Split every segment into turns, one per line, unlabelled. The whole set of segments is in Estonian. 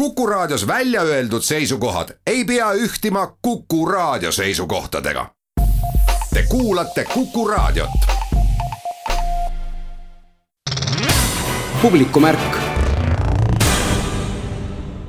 Kuku Raadios välja öeldud seisukohad ei pea ühtima Kuku Raadio seisukohtadega. Te kuulate Kuku Raadiot.
publikumärk.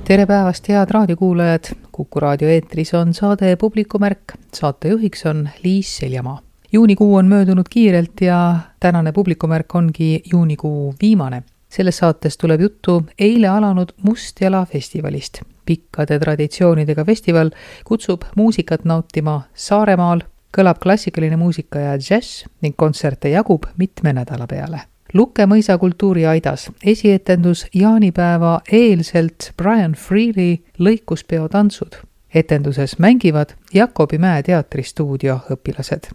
tere päevast, head raadiokuulajad. Kuku raadio eetris on saade Publikumärk. saatejuhiks on Liis Seljamaa. juunikuu on möödunud kiirelt ja tänane Publikumärk ongi juunikuu viimane selles saates tuleb juttu eile alanud Mustjala festivalist. pikkade traditsioonidega festival kutsub muusikat nautima Saaremaal, kõlab klassikaline muusika ja džäss ning kontserte jagub mitme nädala peale. Luke mõisa kultuuriaidas esietendus jaanipäeva eelselt Brian Freely lõikuspeo tantsud. etenduses mängivad Jakobi Mäe teatristuudio õpilased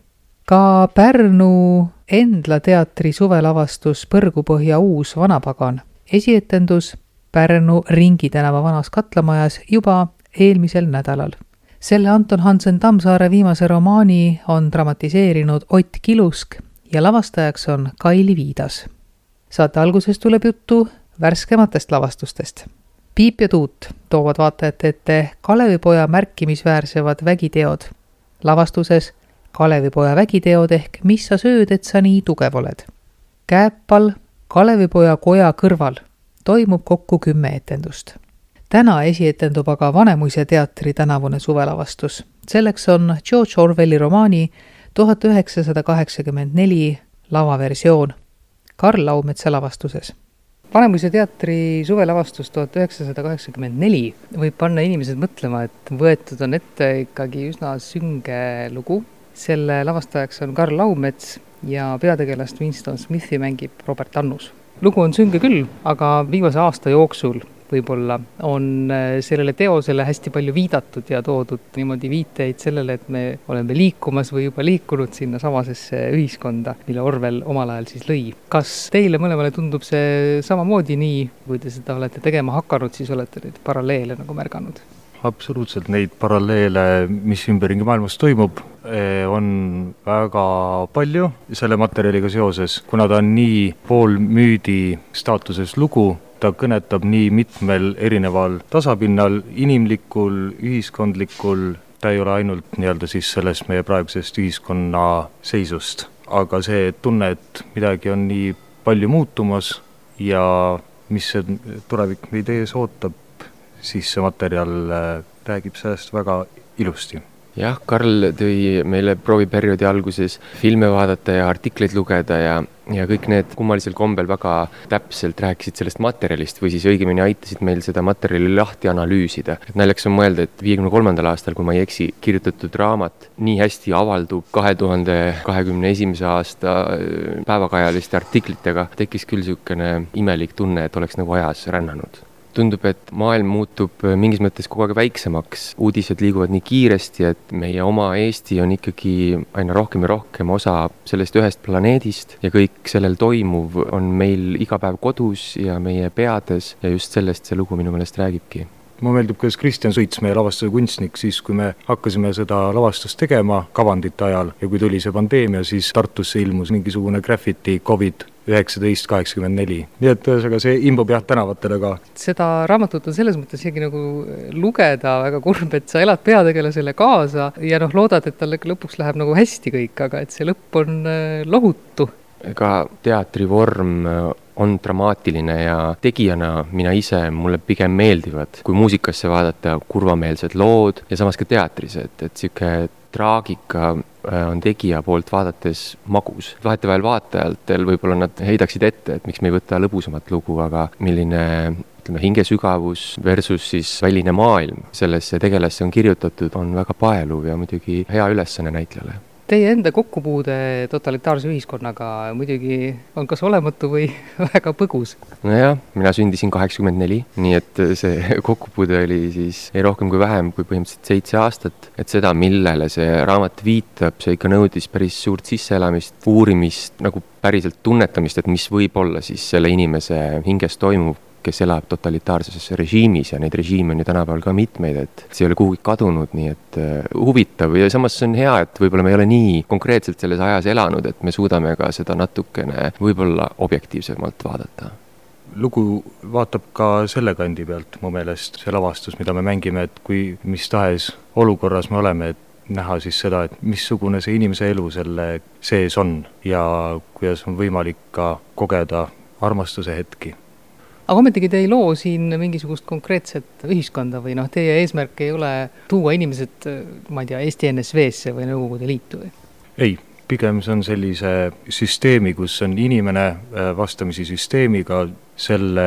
ka Pärnu Endla teatri suvelavastus Põrgupõhja uus vanapagan, esietendus Pärnu Ringi tänava vanas katlamajas juba eelmisel nädalal. selle Anton Hansen Tammsaare viimase romaani on dramatiseerinud Ott Kilusk ja lavastajaks on Kaili Viidas. saate alguses tuleb juttu värskematest lavastustest. Piip ja Tuut toovad vaatajate ette Kalevipoja märkimisväärsemad vägiteod. lavastuses Kalevipoja vägiteod ehk Mis sa sööd, et sa nii tugev oled. Kääpal Kalevipoja koja kõrval toimub kokku kümme etendust. täna esietendub aga Vanemuise teatri tänavune suvelavastus. selleks on George Orwelli romaani tuhat üheksasada kaheksakümmend neli lavaversioon Karl Laumetsa lavastuses Vanemuise teatri suvelavastus tuhat üheksasada kaheksakümmend neli võib panna inimesed mõtlema, et võetud on ette ikkagi üsna sünge lugu selle lavastajaks on Karl Laumets ja peategelast Winston Smithi mängib Robert Annus. lugu on sünge küll, aga viimase aasta jooksul võib-olla on äh, sellele teosele hästi palju viidatud ja toodud niimoodi viiteid sellele, et me oleme liikumas või juba liikunud sinnasamasesse ühiskonda, mille Orwell omal ajal siis lõi. kas teile mõlemale tundub see samamoodi nii, kui te seda olete tegema hakanud, siis olete neid paralleele nagu märganud?
Absoluutselt neid paralleele, mis ümberringi maailmas toimub, eh, on väga palju selle materjaliga seoses, kuna ta on nii poolmüüdi staatuses lugu, ta kõnetab nii mitmel erineval tasapinnal, inimlikul, ühiskondlikul, ta ei ole ainult nii-öelda siis sellest meie praegusest ühiskonna seisust, aga see tunne, et midagi on nii palju muutumas ja mis see tulevik meid ees ootab, siis see materjal äh, räägib sellest väga ilusti
jah, Karl tõi meile prooviperioodi alguses filme vaadata ja artikleid lugeda ja, ja kõik need kummalisel kombel väga täpselt rääkisid sellest materjalist või siis õigemini aitasid meil seda materjali lahti analüüsida. et naljakas on mõelda, et viiekümne kolmandal aastal, kui ma ei eksi, kirjutatud raamat nii hästi avaldub kahe tuhande kahekümne esimese aasta äh, päevakajaliste artiklitega, tekkis küll niisugune imelik tunne, et oleks nagu ajas rännanud tundub, et maailm muutub äh, mingis mõttes kogu aeg väiksemaks, uudised liiguvad nii kiiresti, et meie oma Eesti on ikkagi aina rohkem ja rohkem osa sellest ühest planeedist ja kõik sellel toimuv on meil iga päev kodus ja meie peades ja just sellest see lugu minu meelest räägibki
mulle meeldib, kuidas Kristjan Suits, meie lavastuse kunstnik, siis kui me hakkasime seda lavastust tegema kavandite ajal ja kui tuli see pandeemia, siis Tartusse ilmus mingisugune graffiti Covid üheksateist kaheksakümmend neli. nii et ühesõnaga see imbub jah tänavatele ka.
seda raamatut on selles mõttes isegi nagu lugeda väga kurb, et sa elad peategelasele kaasa ja noh, loodad, et tal lõpuks läheb nagu hästi kõik, aga et see lõpp on äh, lohutu.
ega teatrivorm on dramaatiline ja tegijana mina ise, mulle pigem meeldivad, kui muusikasse vaadata, kurvameelsed lood ja samas ka teatris, et, et niisugune traagika äh, on tegija poolt vaadates magus. vahetevahel vaatajatel võib-olla nad heidaksid ette, et miks me ei võta lõbusamat lugu, aga milline ütleme, hingesügavus versus siis väline maailm sellesse tegelasse on kirjutatud, on väga paeluv ja muidugi hea ülesanne näitlejale
Teie enda kokkupuude totalitaarse ühiskonnaga muidugi on kas olematu või väga põgus.
nojah, mina sündisin kaheksakümmend neli, nii et see kokkupuude oli siis ei rohkem kui vähem kui põhimõtteliselt seitse aastat. et seda, millele see raamat viitab, see ikka nõudis päris suurt sisseelamist, uurimist, nagu päriselt tunnetamist, et mis võib olla siis selle inimese hinges toimuv kes elab totalitaarses režiimis ja neid režiime on ju tänapäeval ka mitmeid, et see ei ole kuhugi kadunud, nii et uh, huvitav ja samas see on hea, et võib-olla me ei ole nii konkreetselt selles ajas elanud, et me suudame ka seda natukene võib-olla objektiivsemalt vaadata
lugu vaatab ka selle kandi pealt mu meelest, see lavastus, mida me mängime, et kui mis tahes olukorras me oleme, et näha siis seda, et missugune see inimese elu selle sees on ja kuidas on võimalik ka kogeda armastuse hetki.
Aga ometigi te ei loo siin mingisugust konkreetset ühiskonda või noh, teie eesmärk ei ole tuua inimesed, ma ei tea, Eesti NSV-sse või Nõukogude Liitu või?
ei, pigem see on sellise süsteemi, kus on inimene äh, vastamisi süsteemiga, selle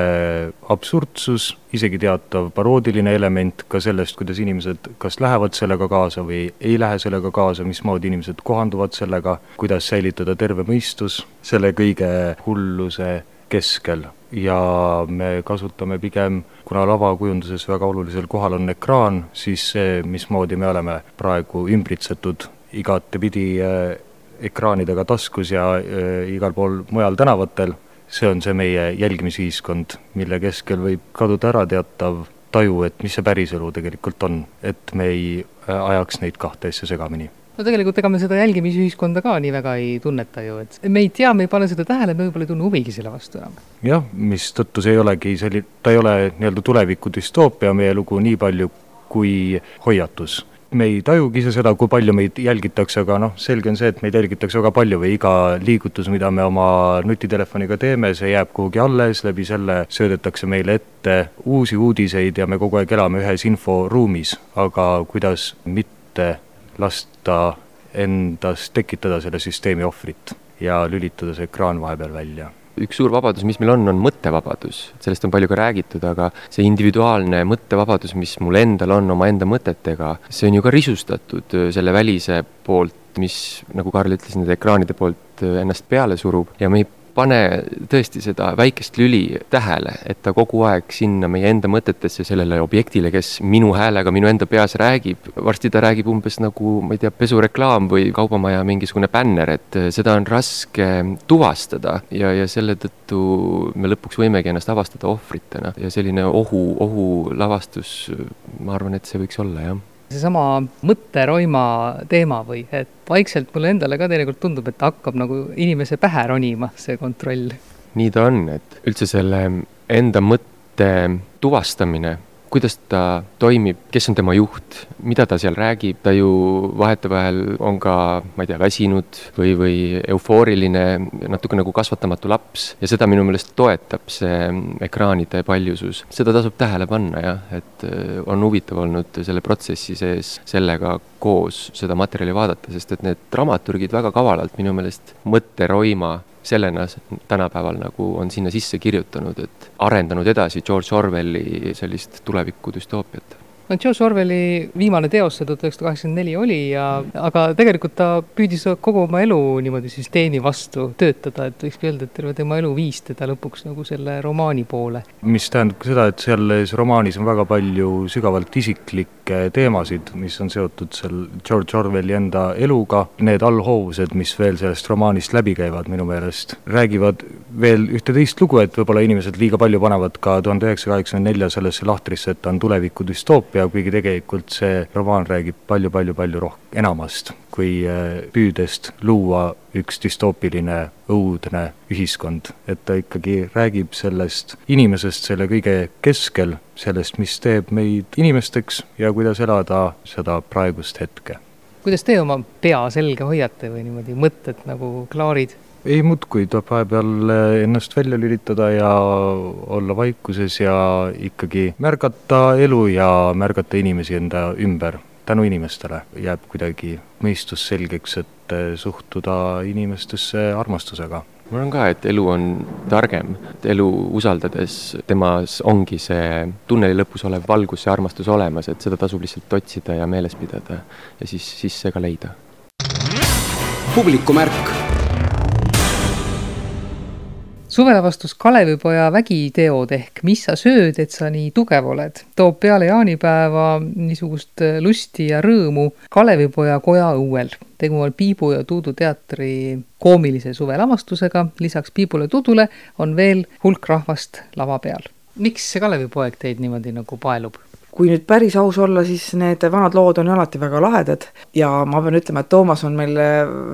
absurdsus, isegi teatav paroodiline element ka sellest, kuidas inimesed kas lähevad sellega kaasa või ei lähe sellega kaasa, mismoodi inimesed kohanduvad sellega, kuidas säilitada terve mõistus selle kõige hulluse keskel ja me kasutame pigem, kuna lavakujunduses väga olulisel kohal on ekraan, siis see, mismoodi me oleme praegu ümbritsetud igatepidi äh, ekraanidega taskus ja äh, igal pool mujal tänavatel, see on see meie jälgimisühiskond, mille keskel võib kaduda ära teatav taju, et mis see päriselu tegelikult on, et me ei äh, ajaks neid kahte asja segamini
no tegelikult ega me seda jälgimisühiskonda ka nii väga ei tunneta ju, et me ei tea, me ei pane seda tähele, me võib-olla ei tunne huvigi selle vastu enam.
jah, mistõttu see ei olegi selline, ta ei ole nii-öelda tuleviku düstoopia meie lugu nii palju kui hoiatus me ei tajugi ise seda, kui palju meid jälgitakse, aga noh, selge on see, et meid jälgitakse väga palju või iga liigutus, mida me oma nutitelefoniga teeme, see jääb kuhugi alles, läbi selle söödetakse meile ette uusi uudiseid ja me kogu aeg elame ühes inforuumis, aga kuidas mitte lasta endas tekitada selle süsteemi ohvrit ja lülitada see ekraan vahepeal välja.
Üks suur vabadus, mis meil on, on mõttevabadus, sellest on palju ka räägitud, aga see individuaalne mõttevabadus, mis mul endal on omaenda mõtetega, see on ju ka risustatud äh, selle välise poolt, mis, nagu Karl ütles, nende ekraanide poolt äh, ennast peale surub. Ja me ei pane tõesti seda väikest lüli tähele, et ta kogu aeg sinna meie enda mõtetesse, sellele objektile, kes minu häälega minu enda peas räägib, varsti ta räägib umbes nagu, ma ei tea, pesureklaam või kaubamaja mingisugune bänner, et seda on raske tuvastada ja, ja selle tõttu me lõpuks võimegi ennast avastada ohvritena. Ja selline ohu, ohulavastus, ma arvan, et see võiks olla, jah
seesama mõtteroima teema või, et vaikselt mulle endale ka teinekord tundub, et hakkab nagu inimese pähe ronima, see kontroll.
nii ta on, et üldse selle enda mõtte tuvastamine kuidas ta toimib, kes on tema juht, mida ta seal räägib, ta ju vahetevahel on ka, ma ei tea, väsinud või, või eufooriline, natuke nagu kasvatamatu laps ja seda minu meelest toetab see ekraanide paljusus. seda tasub tähele panna jah, et äh, on huvitav olnud selle protsessi sees sellega koos seda materjali vaadata, sest et need dramaturgid väga kavalalt minu meelest mõtteroima sellena tänapäeval nagu on sinna sisse kirjutanud, et arendanud edasi George Orwelli sellist tuleviku düstoopiat
no George Orwelli viimane teos, see tuhat üheksasada kaheksakümmend neli oli ja, aga tegelikult ta püüdis kogu oma elu niimoodi süsteemi vastu töötada, et võikski öelda, et terve tema elu viis teda lõpuks nagu selle romaani poole.
mis tähendab ka seda, et selles romaanis on väga palju sügavalt isiklikke teemasid, mis on seotud seal George Orwelli enda eluga, need allhoovused, mis veel sellest romaanist läbi käivad minu meelest, räägivad veel ühte teist lugu, et võib-olla inimesed liiga palju panevad ka tuhande üheksasaja kaheksakümne nelja sellesse lahtrisse, et ta on tuleviku düstoopia, ja kuigi tegelikult see romaan räägib palju-palju-palju roh-, enamast kui äh, püüdest luua üks düstoopiline õudne ühiskond, et ta ikkagi räägib sellest inimesest selle kõige keskel, sellest, mis teeb meid inimesteks ja kuidas elada seda praegust hetke.
kuidas te oma pea selga hoiate või niimoodi mõtted nagu klaarid?
Ei muudkui, tuleb vahepeal eh, ennast välja lülitada ja olla vaikuses ja ikkagi märgata elu ja märgata inimesi enda ümber. tänu inimestele jääb kuidagi mõistus selgeks, et eh, suhtuda inimestesse armastusega
ma arvan ka, et elu on targem, elu usaldades, temas ongi see tunneli lõpus olev valgus ja armastus olemas, et seda tasub lihtsalt otsida ja meeles pidada ja siis, siis see ka leida.
publikumärk
suvelavastus Kalevipoja vägiteod ehk Mis sa sööd, et sa nii tugev oled, toob peale jaanipäeva niisugust lusti ja rõõmu Kalevipoja koja õuel. tegu on Piibu ja Tuudu teatri koomilise suvelavastusega, lisaks Piibule Tuudule on veel hulk rahvast lava peal. miks see Kalevipoeg teid niimoodi nagu paelub?
Kui nüüd päris aus olla, siis need vanad lood on alati väga lahedad ja ma pean ütlema, et Toomas on meil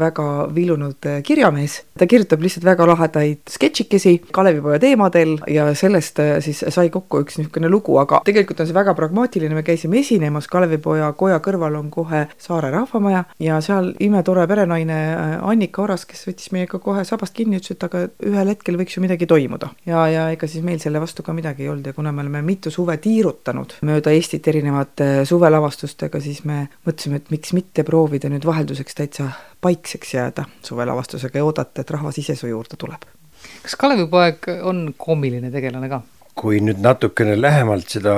väga vilunud kirjamees. ta kirjutab lihtsalt väga lahedaid sketšikesi Kalevipoja teemadel ja sellest siis sai kokku üks niisugune lugu, aga tegelikult on see väga pragmaatiline, me käisime esinemas, Kalevipoja koja kõrval on kohe Saare rahvamaja ja seal imetore perenaine Annika Oras, kes võttis meiega kohe sabast kinni, ütles, et aga ühel hetkel võiks ju midagi toimuda. ja, ja ega siis meil selle vastu ka midagi ei olnud ja kuna me oleme mitu suve tiirutanud mööda Eestit erinevate suvelavastustega, siis me mõtlesime, et miks mitte proovida nüüd vahelduseks täitsa paikseks jääda suvelavastusega ja oodata, et rahvas ise su juurde tuleb.
kas Kalevipoeg on koomiline tegelane ka?
kui nüüd natukene lähemalt seda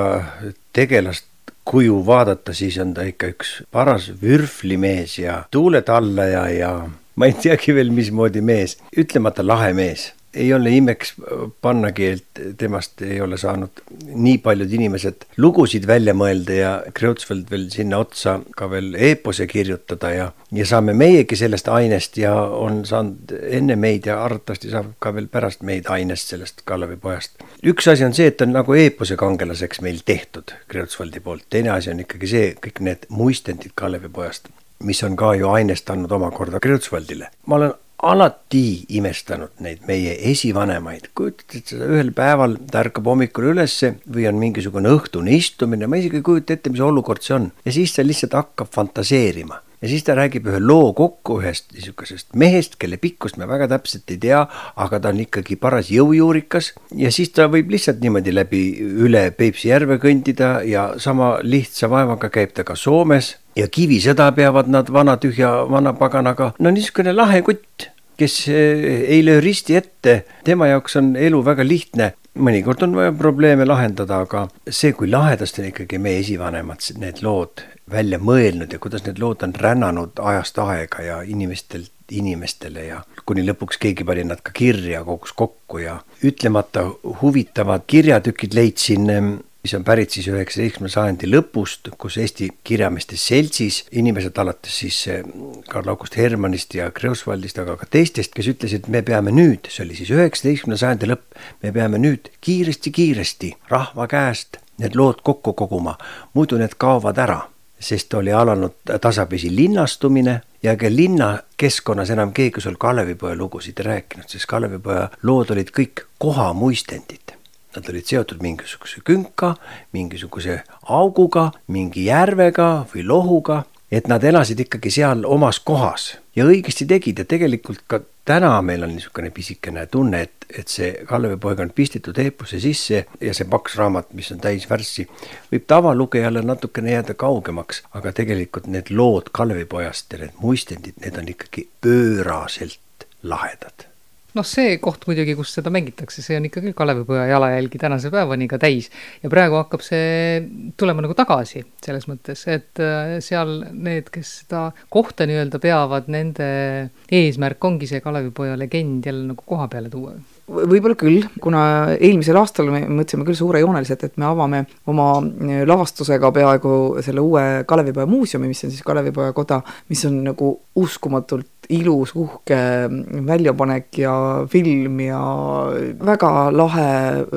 tegelast kuju vaadata, siis on ta ikka üks paras vürflimees ja tuuletallaja ja ma ei teagi veel, mismoodi mees, ütlemata lahe mees ei ole imeks pannagi, et temast ei ole saanud nii paljud inimesed lugusid välja mõelda ja Kreutzwald veel sinna otsa ka veel eepose kirjutada ja, ja saame meiegi sellest ainest ja on saanud enne meid ja arvatavasti saab ka veel pärast meid ainest sellest Kalevipojast. üks asi on see, et on nagu eepose kangelaseks meil tehtud Kreutzwaldi poolt, teine asi on ikkagi see, kõik need muistendid Kalevipojast mis on ka ju ainest andnud omakorda Kreutzwaldile. ma olen alati imestanud neid meie esivanemaid, kujutad seda ühel päeval ta ärkab hommikul ülesse või on mingisugune õhtune istumine, ma isegi ei kujuta ette, mis olukord see on. ja siis ta lihtsalt hakkab fantaseerima. Ja siis ta räägib ühe loo kokku ühest niisugusest mehest, kelle pikkust me väga täpselt ei tea, aga ta on ikkagi paras jõujuurikas. Ja siis ta võib lihtsalt niimoodi läbi üle Peipsi järve kõndida ja sama lihtsa vaevaga käib ta ka Soomes ja kivisõda peavad nad vana tühja vana paganaga. no niisugune lahe kutt, kes eh, ei löö risti ette, tema jaoks on elu väga lihtne. mõnikord on vaja probleeme lahendada, aga see, kui lahedasti on ikkagi meie esivanemad need lood välja mõelnud ja kuidas need lood on rännanud ajast aega ja inimestelt inimestele ja kuni lõpuks keegi pani nad ka kirja, kogus kokku ja ütlemata huvitavad kirjatükid leidsin mis on pärit siis üheksateistkümnenda sajandi lõpust, kus Eesti Kirjameeste Seltsis inimesed alates siis eh, Karl August Hermannist ja Greuswaldist, aga ka teistest, kes ütlesid, me peame nüüd, see oli siis üheksateistkümnenda sajandi lõpp, me peame nüüd kiiresti-kiiresti rahva käest need lood kokku koguma, muidu need kaovad ära sest oli alanud tasapisi linnastumine ja ega linnakeskkonnas enam keegi sul Kalevipoja lugusid ei rääkinud, sest Kalevipoja lood olid kõik kohamuistendid. Nad olid seotud mingisuguse künka, mingisuguse auguga, mingi järvega või lohuga, et nad elasid ikkagi seal omas kohas. Ja õigesti tegid ja tegelikult ka täna meil on niisugune pisikene tunne, et, et see Kallevipoeg on pistitud eepose sisse ja see paks raamat, mis on täis värssi, võib tavalugejale natukene jääda kaugemaks, aga tegelikult need lood Kallevipojast ja need muistendid, need on ikkagi pööraselt lahedad
noh, see koht muidugi, kus seda mängitakse, see on ikkagi Kalevipoja jalajälgi tänase päevani ka täis. ja praegu hakkab see tulema nagu tagasi, selles mõttes, et äh, seal need, kes seda kohta nii-öelda peavad, nende eesmärk ongi see Kalevipoja legend jälle nagu koha peale tuua
võib-olla küll, kuna eelmisel aastal me mõtlesime küll suurejooneliselt, et me avame oma äh, lavastusega peaaegu selle uue Kalevipoja muuseumi, mis on siis Kalevipoja koda, mis on nagu uskumatult ilus, uhke väljapanek ja film ja väga lahe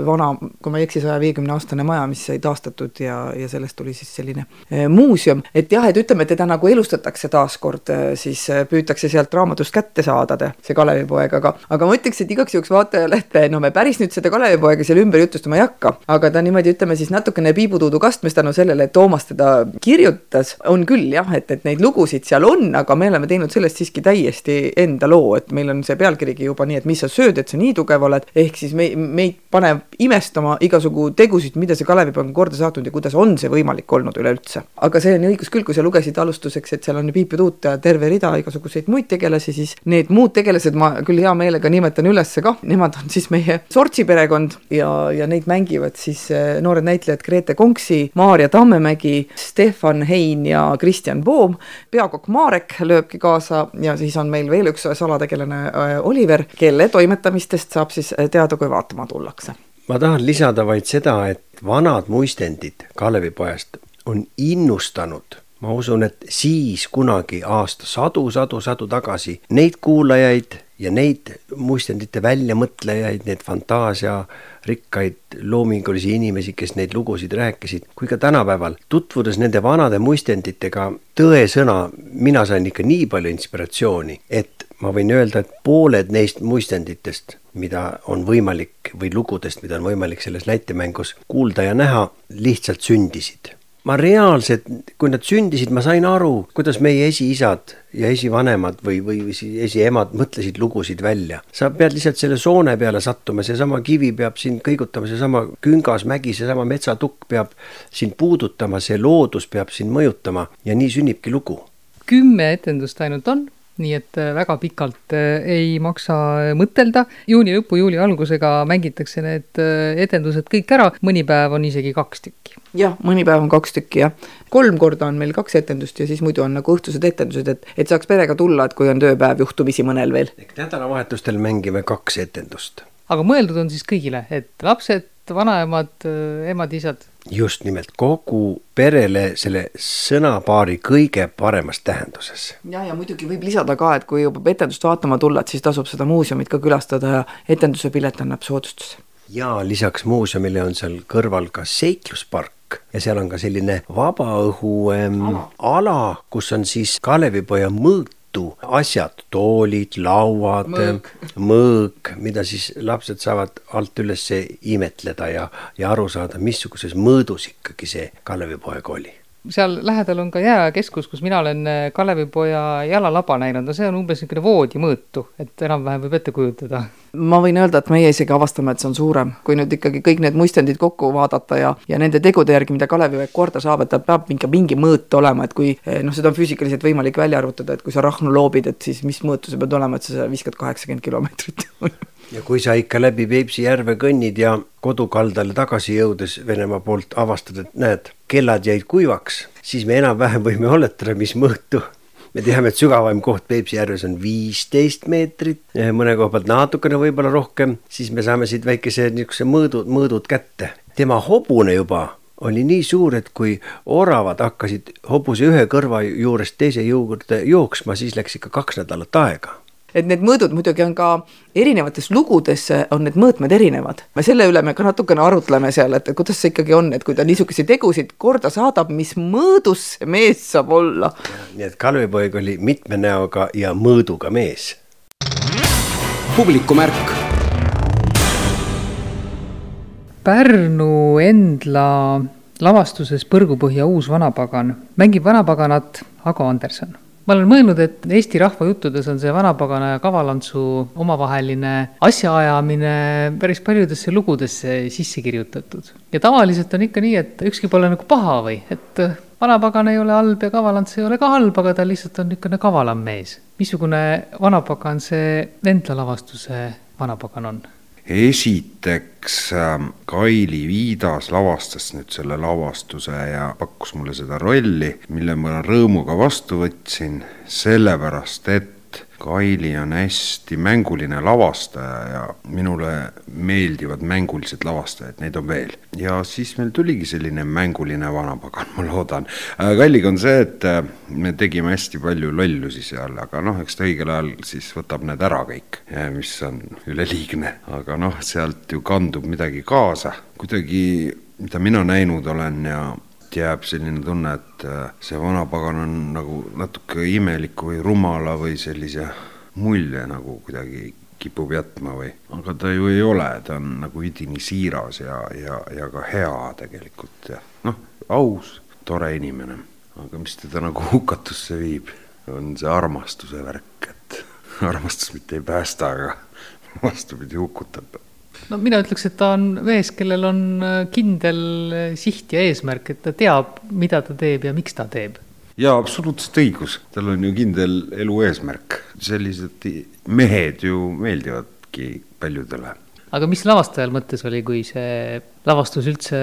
vana, kui ma ei eksi, saja viiekümne aastane maja, mis sai taastatud ja, ja sellest tuli siis selline eh, muuseum. et jah, et ütleme, teda nagu elustatakse taaskord, eh, siis eh, püütakse sealt raamatust kätte saada, see Kalevipoeg, aga, aga ma ütleks, et igaks juhuks vaatajale, et no me päris nüüd seda Kalevipoega seal ümber jutustama ei hakka, aga ta niimoodi, ütleme siis natukene piibutuudu kastmes tänu sellele, et Toomas teda kirjutas, on küll jah, et, et neid lugusid seal on, aga me oleme teinud sellest siiski täie täiesti enda loo, et meil on see pealkirigi juba nii, et mis sa sööd, et sa nii tugev oled, ehk siis me, meid paneb imestama igasugu tegusid, mida see Kalevipoeg on korda saatnud ja kuidas on see võimalik olnud üleüldse. aga see on õigus küll, kui sa lugesid alustuseks, et seal on Piip ja terve rida igasuguseid muid tegelasi, siis need muud tegelased ma küll hea meelega nimetan üles kah, nemad on siis meie Sortsi perekond ja, ja neid mängivad siis eh, noored näitlejad Grete Konksi, Maarja Tammemägi, Stefan Hein ja Kristjan Poom, peakokk Marek lööbki kaasa ja siis on meil veel üks salategelane äh, Oliver, kelle toimetamistest saab siis äh, teada, kui vaatama tullakse.
ma tahan lisada vaid seda, et vanad muistendid Kalevipojast on innustanud ma usun, et siis kunagi aasta sadu-sadu-sadu tagasi neid kuulajaid ja neid muistendite väljamõtlejaid, neid fantaasiarikkaid loomingulisi inimesi, kes neid lugusid rääkisid, kui ka tänapäeval tutvudes nende vanade muistenditega, tõesõna, mina sain ikka nii palju inspiratsiooni, et ma võin öelda, et pooled neist muistenditest, mida on võimalik või lugudest, mida on võimalik selles näitemängus kuulda ja näha, lihtsalt sündisid ma reaalselt, kui nad sündisid, ma sain aru, kuidas meie esiisad ja esivanemad või, või, või esiemad mõtlesid lugusid välja. sa pead lihtsalt selle soone peale sattuma, seesama kivi peab sind kõigutama, seesama küngas mägi, seesama metsatukk peab sind puudutama, see loodus peab sind mõjutama ja nii sünnibki lugu.
kümme etendust ainult on nii et äh, väga pikalt äh, ei maksa mõtelda. juuni lõpu, juuli algusega mängitakse need äh, etendused kõik ära, mõni päev on isegi kaks tükki.
jah, mõni päev on kaks tükki jah. kolm korda on meil kaks etendust ja siis muidu on nagu õhtused etendused, et, et saaks perega tulla, et kui on tööpäev juhtumisi mõnel veel.
ehk nädalavahetustel mängime kaks etendust.
aga mõeldud on siis kõigile, et lapsed, vanaemad, emad-isad
just nimelt kogu perele selle sõnapaari kõige paremas tähenduses.
ja, ja muidugi võib lisada ka, et kui juba etendust vaatama tulla, et siis tasub seda muuseumit ka külastada ja etenduse pilet annab soodustuse.
ja lisaks muuseumile on seal kõrval ka seikluspark ja seal on ka selline vabaõhu ähm, ala. ala, kus on siis Kalevipoja mõõt mitu asjad, toolid, lauad, mõõk, mida siis lapsed saavad alt üles imetleda ja, ja aru saada, missuguses mõõdus ikkagi see Kalevipoeg oli
seal lähedal on ka jääkeskus, kus mina olen äh, Kalevipoja jalalaba näinud, no see on umbes niisugune voodimõõtu, et enam-vähem võib ette kujutada.
ma võin öelda, et meie isegi avastame, et see on suurem, kui nüüd ikkagi kõik need muistendid kokku vaadata ja, ja nende tegude järgi, mida Kalevipoeg korda saab, et ta peab ikka mingi mõõt olema, et kui eh, noh, seda on füüsikaliselt võimalik välja arvutada, et kui sa rahnu loobid, et siis mis mõõtu sa pead olema, et sa viskad kaheksakümmend kilomeetrit
ja kui sa ikka läbi Peipsi järve kõnnid ja kodukaldale tagasi jõudes Venemaa poolt avastad, et näed, kellad jäid kuivaks, siis me enam-vähem võime oletada, mis mõõtu me teame, et sügavaim koht Peipsi järves on viisteist meetrit, mõne koha pealt natukene võib-olla rohkem, siis me saame siit väikese niisuguse mõõdud, mõõdud kätte. tema hobune juba oli nii suur, et kui oravad hakkasid hobuse ühe kõrva juurest teise juurde jooksma, siis läks ikka kaks nädalat aega
et need mõõdud muidugi on ka erinevates lugudes on need mõõtmed erinevad. me selle üle me ka natukene arutleme seal, et kuidas see ikkagi on, et kui ta niisuguseid tegusid korda saadab, mis mõõdus see mees saab olla.
nii et Kalvipoeg oli mitme näoga ja mõõduga mees.
publikumärk.
Pärnu Endla lavastuses Põrgupõhja uus vanapagan mängib vanapaganat Ago Anderson ma olen mõelnud, et Eesti rahvajuttudes on see vanapagana ja kavalantsu omavaheline asjaajamine päris paljudesse lugudesse sisse kirjutatud. ja tavaliselt on ikka nii, et ükski pole nagu paha või, et vanapagan ei ole halb ja kavalants ei ole ka halb, aga ta lihtsalt on niisugune kavalam mees. missugune vanapagan see Vendla lavastuse vanapagan on?
Esiteks ähm, Kaili Viidas lavastas nüüd selle lavastuse ja pakkus mulle seda rolli, mille ma rõõmuga vastu võtsin, sellepärast et Kaili on hästi mänguline lavastaja ja minule meeldivad mängulised lavastajad, neid on veel. ja siis meil tuligi selline mänguline vanapagan, ma loodan. Äh, Kalliga on see, et äh, me tegime hästi palju lollusi seal, aga noh, eks ta õigel ajal siis võtab need ära kõik, mis on üleliigne. aga noh, sealt ju kandub midagi kaasa, kuidagi mida mina näinud olen ja jääb selline tunne, et äh, see vanapagan on nagu natuke imeliku või rumala või sellise mulje nagu kuidagi kipub jätma või, aga ta ju ei ole, ta on nagu üdini siiras ja, ja, ja ka hea tegelikult ja noh, aus, tore inimene. aga mis teda nagu hukatusse viib, on see armastuse värk, et armastus mitte ei päästa, aga vastupidi, hukutab
no mina ütleks, et ta on mees, kellel on äh, kindel äh, siht ja eesmärk, et ta teab, mida ta teeb ja miks ta teeb.
jaa, absoluutselt õigus, tal on ju kindel elu eesmärk, sellised mehed ju meeldivadki paljudele.
aga mis lavastajal mõttes oli, kui see lavastus üldse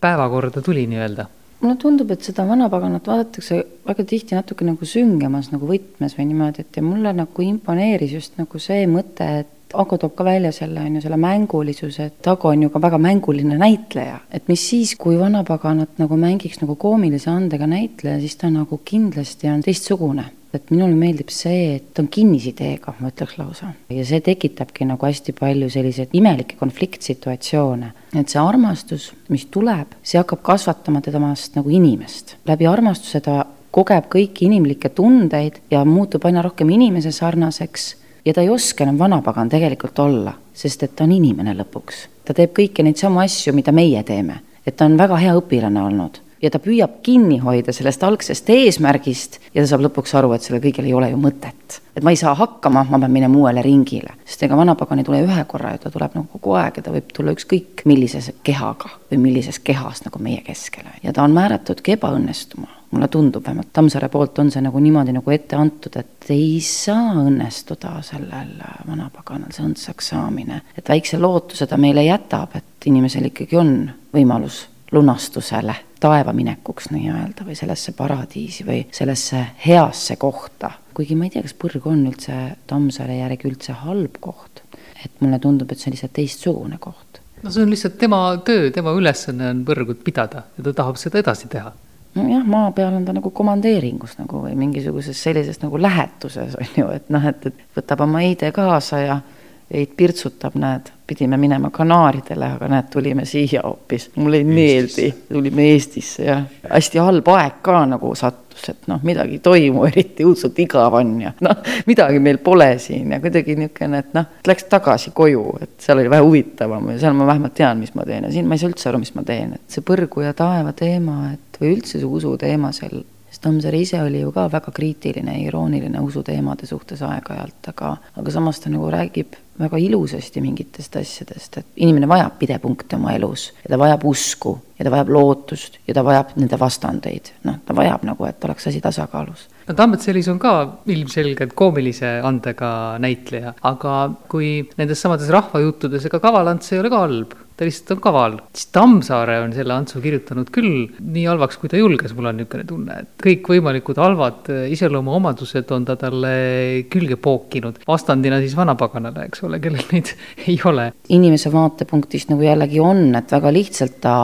päevakorda tuli nii-öelda?
mulle tundub, et seda vanapaganat vaadatakse väga tihti natuke nagu süngemas nagu võtmes või niimoodi, et ja mulle nagu imponeeris just nagu see mõte, et Ago toob ka välja selle, on ju, selle mängulisuse, et Ago on ju ka väga mänguline näitleja. et mis siis, kui vanapaganat nagu mängiks nagu koomilise andega näitleja, siis ta nagu kindlasti on teistsugune. et minule meeldib see, et ta on kinnisideega, ma ütleks lausa. ja see tekitabki nagu hästi palju selliseid imelikke konfliktsituatsioone. et see armastus, mis tuleb, see hakkab kasvatama temast nagu inimest. läbi armastuse ta kogeb kõiki inimlikke tundeid ja muutub aina rohkem inimese sarnaseks ja ta ei oska enam vanapagan tegelikult olla, sest et ta on inimene lõpuks. ta teeb kõiki neid samu asju, mida meie teeme, et ta on väga hea õpilane olnud ja ta püüab kinni hoida sellest algsest eesmärgist ja ta saab lõpuks aru, et sellel kõigel ei ole ju mõtet. et ma ei saa hakkama, ma pean minema uuele ringile, sest ega vanapagan ei tule ühe korra ju, ta tuleb nagu kogu aeg ja ta võib tulla ükskõik millises kehaga või millises kehas nagu meie keskele ja ta on määratudki ebaõnnestuma mulle tundub vähemalt Tammsaare poolt on see nagu niimoodi nagu ette antud, et ei saa õnnestuda sellel vanapaganal see õndsaks saamine. et väikse lootuse ta meile jätab, et inimesel ikkagi on võimalus lunastusele, taevaminekuks nii-öelda või sellesse paradiisi või sellesse heasse kohta. kuigi ma ei tea, kas põrg on üldse Tammsaare järgi üldse halb koht. et mulle tundub, et see on lihtsalt teistsugune koht.
no see on lihtsalt tema töö, tema ülesanne on põrgut pidada ja ta tahab seda edasi teha
nojah, maa peal on ta nagu komandeeringus nagu või mingisuguses sellises nagu lähetuses on ju, et noh, et, et võtab oma Heide kaasa ja Heit pirtsutab, näed, pidime minema Kanaaridele, aga näed, tulime siia hoopis. mulle ei meeldi, tulime Eestisse ja hästi halb aeg ka nagu sattus, et noh, midagi ei toimu, eriti õudselt igav on ja noh, midagi meil pole siin ja kuidagi niisugune, et noh, läks tagasi koju, et seal oli vähe huvitavam ja seal ma vähemalt tean, mis ma teen ja siin ma ei saa üldse aru, mis ma teen, et see põrgu ja taeva teema, et või üldse see usu teema seal sest Tammsaare ise oli ju ka väga kriitiline ja irooniline usuteemade suhtes aeg-ajalt, aga, aga samas ta nagu räägib väga ilusasti mingitest asjadest, et inimene vajab pidepunkte oma elus ja ta vajab usku ja ta vajab lootust ja ta vajab nende vastandeid, noh, ta vajab nagu, et oleks asi tasakaalus.
No Tambet Selis on ka ilmselgelt koomilise andega näitleja, aga kui nendes samades rahvajuttudes, ega Kaval Ants ei ole ka halb, ta lihtsalt on kaval. siis Tammsaare on selle Antsu kirjutanud küll nii halvaks, kui ta julges, mul on niisugune tunne, et kõikvõimalikud halvad iseloomuomadused on ta talle külge pookinud, vastandina siis vanapaganale, eks ole, kellel neid ei ole.
inimese vaatepunktist nagu jällegi on, et väga lihtsalt ta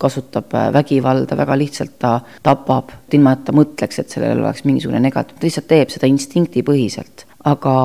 kasutab vägivalda, väga lihtsalt ta tapab, ilma et ta mõtleks, et sellel oleks mingisugune negatiivne, ta lihtsalt teeb seda instinktipõhiselt. aga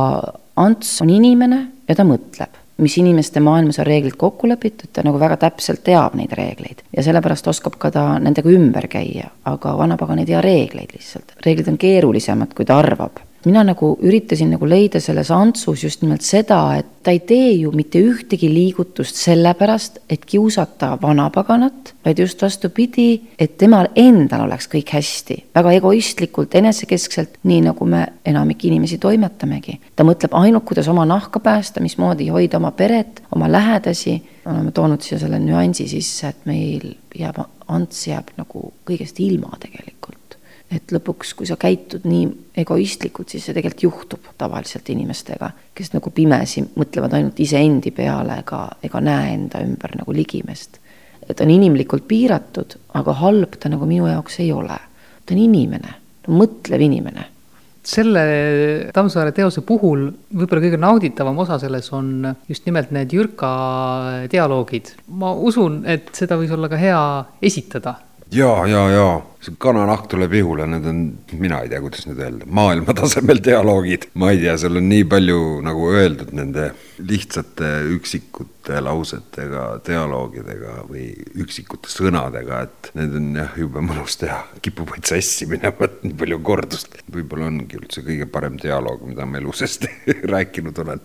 Ants on inimene ja ta mõtleb mis inimeste maailmas on reeglid kokku lepitud, ta nagu väga täpselt teab neid reegleid ja sellepärast oskab ka ta nendega ümber käia, aga vanapagan ei tea reegleid lihtsalt. reeglid on keerulisemad, kui ta arvab mina nagu üritasin nagu leida selles Antsus just nimelt seda, et ta ei tee ju mitte ühtegi liigutust sellepärast, et kiusata vanapaganat, vaid just vastupidi, et temal endal oleks kõik hästi, väga egoistlikult, enesekeskselt, nii nagu me enamik inimesi toimetamegi. ta mõtleb ainult, kuidas oma nahka päästa, mismoodi hoida oma peret, oma lähedasi, oleme toonud siia selle nüansi sisse, et meil jääb, Ants jääb nagu kõigest ilma tegelikult et lõpuks, kui sa käitud nii egoistlikult, siis see tegelikult juhtub tavaliselt inimestega, kes nagu pimesi mõtlevad ainult iseendi peale ega, ega näe enda ümber nagu ligimest. et on inimlikult piiratud, aga halb ta nagu minu jaoks ei ole. ta on inimene, ta on mõtlev inimene
selle Tammsaare teose puhul võib-olla kõige nauditavam osa selles on just nimelt need Jürka dialoogid. ma usun, et seda võis olla ka hea esitada
ja, ja, ja see kananahk tuleb ihule, need on, mina ei tea, kuidas nüüd öelda, maailma tasemel dialoogid. ma ei tea, seal on nii palju nagu öeldud nende lihtsate üksikute lausetega, dialoogidega või üksikute sõnadega, et need on jah, jube mõnus teha, kipub vaid sassi minema, et nii palju kordust. võib-olla ongi üldse kõige parem dialoog, mida ma elu seest rääkinud olen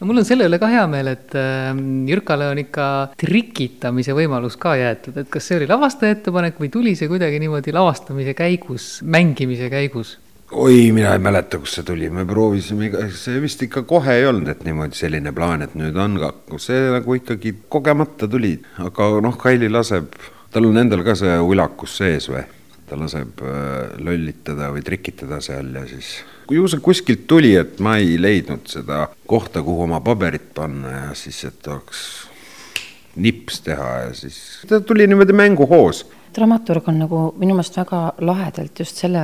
no mul on selle üle ka hea meel, et ähm, Jürkale on ikka trikitamise võimalus ka jäetud, et kas see oli lavastaja ettepanek või tuli see kuidagi niimoodi lavastamise käigus, mängimise käigus?
oi, mina ei mäleta, kust see tuli, me proovisime, see vist ikka kohe ei olnud, et niimoodi selline plaan, et nüüd on ka, see nagu ikkagi kogemata tuli, aga noh, Kaili laseb, tal on endal ka see ulakus sees või, ta laseb äh, lollitada või trikitada seal ja siis ju see kuskilt tuli, et ma ei leidnud seda kohta, kuhu oma paberit panna ja siis, et oleks nips teha ja siis ta tuli niimoodi mänguhoos.
dramaturg on nagu minu meelest väga lahedalt just selle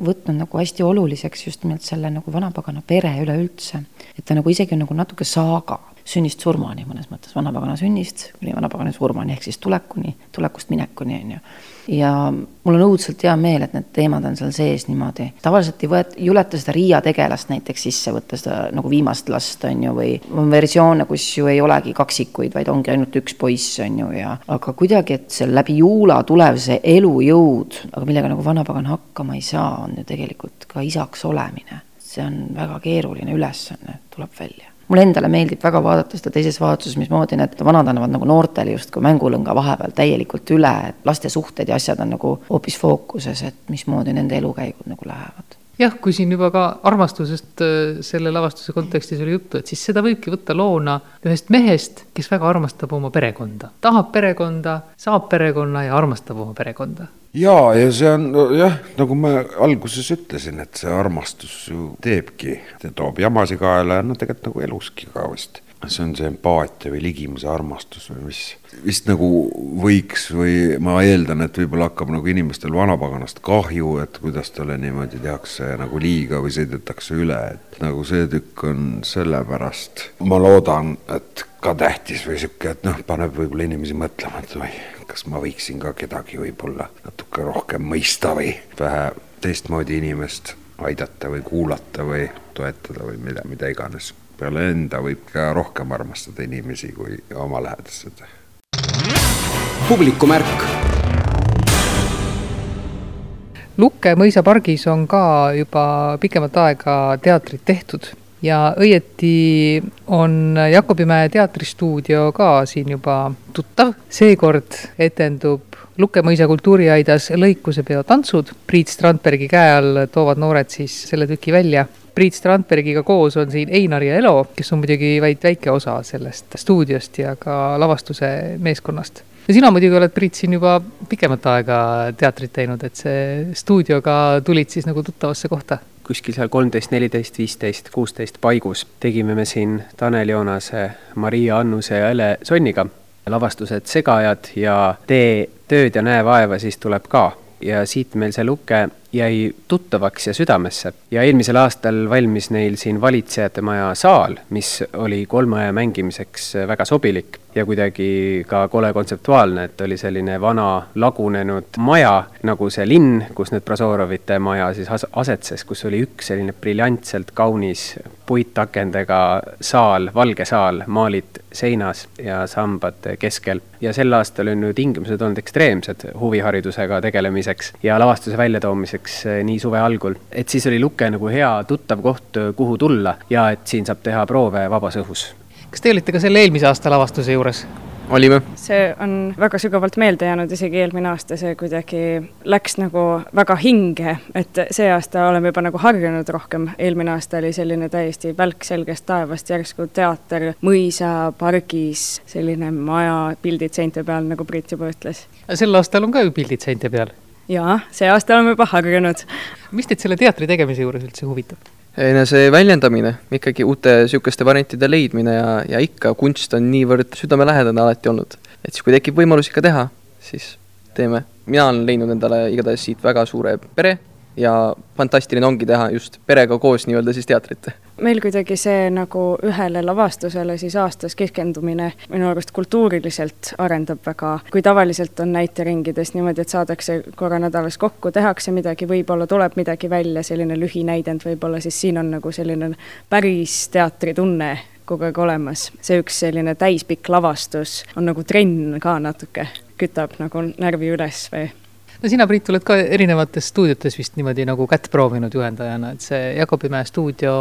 võtnud nagu hästi oluliseks just nimelt selle nagu vanapagana pere üleüldse. et ta nagu isegi on nagu natuke saaga sünnist surmani mõnes mõttes, vanapagana sünnist kuni vanapagana surmani ehk siis tulekuni, tulekust minekuni on ju ja mul on õudselt hea meel, et need teemad on seal sees niimoodi. tavaliselt ei võeta, ei juleta seda Riia tegelast näiteks sisse võtta, seda nagu viimast last, on ju, või on versioone, kus ju ei olegi kaksikuid, vaid ongi ainult üks poiss, on ju, ja aga kuidagi, et see läbi juula tulev see elujõud, aga millega nagu vanapagan hakkama ei saa, on ju tegelikult ka isaks olemine. see on väga keeruline ülesanne, tuleb välja mulle endale meeldib väga vaadata seda teises vaatuses, mismoodi need vanad annavad nagu noortele justkui mängulõnga vahepeal täielikult üle, et laste suhted ja asjad on nagu hoopis fookuses, et mismoodi nende elukäigud nagu lähevad
jah, kui siin juba ka armastusest äh, selle lavastuse kontekstis oli juttu, et siis seda võibki võtta loona ühest mehest, kes väga armastab oma perekonda, tahab perekonda, saab perekonna ja armastab oma perekonda
jaa, ja see on no, jah, nagu ma alguses ütlesin, et see armastus ju teebki, toob jamasid kaela ja no tegelikult nagu eluski ka vist. See on see empaatia või ligimuse armastus või mis vist nagu võiks või ma eeldan, et võib-olla hakkab nagu inimestel vanapaganast kahju, et kuidas talle niimoodi tehakse nagu liiga või sõidetakse üle, et nagu see tükk on sellepärast, ma loodan, et ka tähtis või sihuke, et noh, paneb võib-olla inimesi mõtlema, et oi, kas ma võiksin ka kedagi võib-olla natuke rohkem mõista või vähe teistmoodi inimest aidata või kuulata või toetada või mida, mida iganes. Peale enda võib ka rohkem armastada inimesi kui oma lähedased.
publikumärk
Lukke mõisapargis on ka juba pikemat aega teatrit tehtud ja õieti on Jakobimäe teatristuudio ka siin juba tuttav. seekord etendub Lukke mõisa kultuuriaidas lõikusepeo tantsud. Priit Strandbergi käe all toovad noored siis selle tüki välja. Priit Strandbergiga koos on siin Einar ja Elo, kes on muidugi vaid väike osa sellest stuudiost ja ka lavastuse meeskonnast ja sina muidugi oled, Priit, siin juba pikemat aega teatrit teinud, et see stuudioga tulid siis nagu tuttavasse kohta
kuskil seal kolmteist, neliteist, viisteist, kuusteist paigus tegime me siin Tanel Joonase, Maria Annuse ja Ele Sonniga lavastused Segajad ja Tee tööd ja näe vaeva, siis tuleb ka. ja siit meil see luke jäi tuttavaks ja südamesse ja eelmisel aastal valmis neil siin valitsejate maja saal, mis oli kolmeaja mängimiseks väga sobilik ja kuidagi ka kole kontseptuaalne, et oli selline vana lagunenud maja, nagu see linn, kus nüüd Prozorovite maja siis as-, asetses, kus oli üks selline briljantselt kaunis puitakendega saal, valge saal, maalid seinas ja sambad keskel. ja sel aastal on ju tingimused olnud ekstreemsed huviharidusega tegelemiseks ja lavastuse väljatoomiseks eh, nii suve algul. et siis oli Luke nagu hea tuttav koht, kuhu tulla ja et siin saab teha proove vabas õhus
kas te olite ka selle eelmise aasta lavastuse juures?
olime. see on väga sügavalt meelde jäänud, isegi eelmine aasta see kuidagi läks nagu väga hinge, et see aasta oleme juba nagu harjunud rohkem, eelmine aasta oli selline täiesti välk selgest taevast, järsku teater mõisapargis, selline maja, pildid seinte peal, nagu Priit juba ütles.
sel aastal on ka ju pildid seinte peal?
Jaa, see aasta oleme juba harjunud.
mis teid selle teatri tegemise juures üldse huvitab?
enese väljendamine, ikkagi uute niisuguste variantide leidmine ja, ja ikka kunst on niivõrd südamelähedane alati olnud. et siis, kui tekib võimalus ikka teha, siis teeme. mina olen leidnud endale igatahes siit väga suure pere ja fantastiline ongi teha just perega koos nii-öelda siis teatrit.
meil kuidagi see nagu ühele lavastusele siis aastas keskendumine minu arust kultuuriliselt arendab väga, kui tavaliselt on näiteringides niimoodi, et saadakse korra nädalas kokku, tehakse midagi, võib-olla tuleb midagi välja, selline lühinäidend võib-olla, siis siin on nagu selline päris teatritunne kogu aeg olemas. see üks selline täispikk lavastus on nagu trenn ka natuke, kütab nagu närvi üles või
no sina, Priit, oled ka erinevates stuudiotes vist niimoodi nagu kätt proovinud juhendajana, et see Jakobimäe stuudio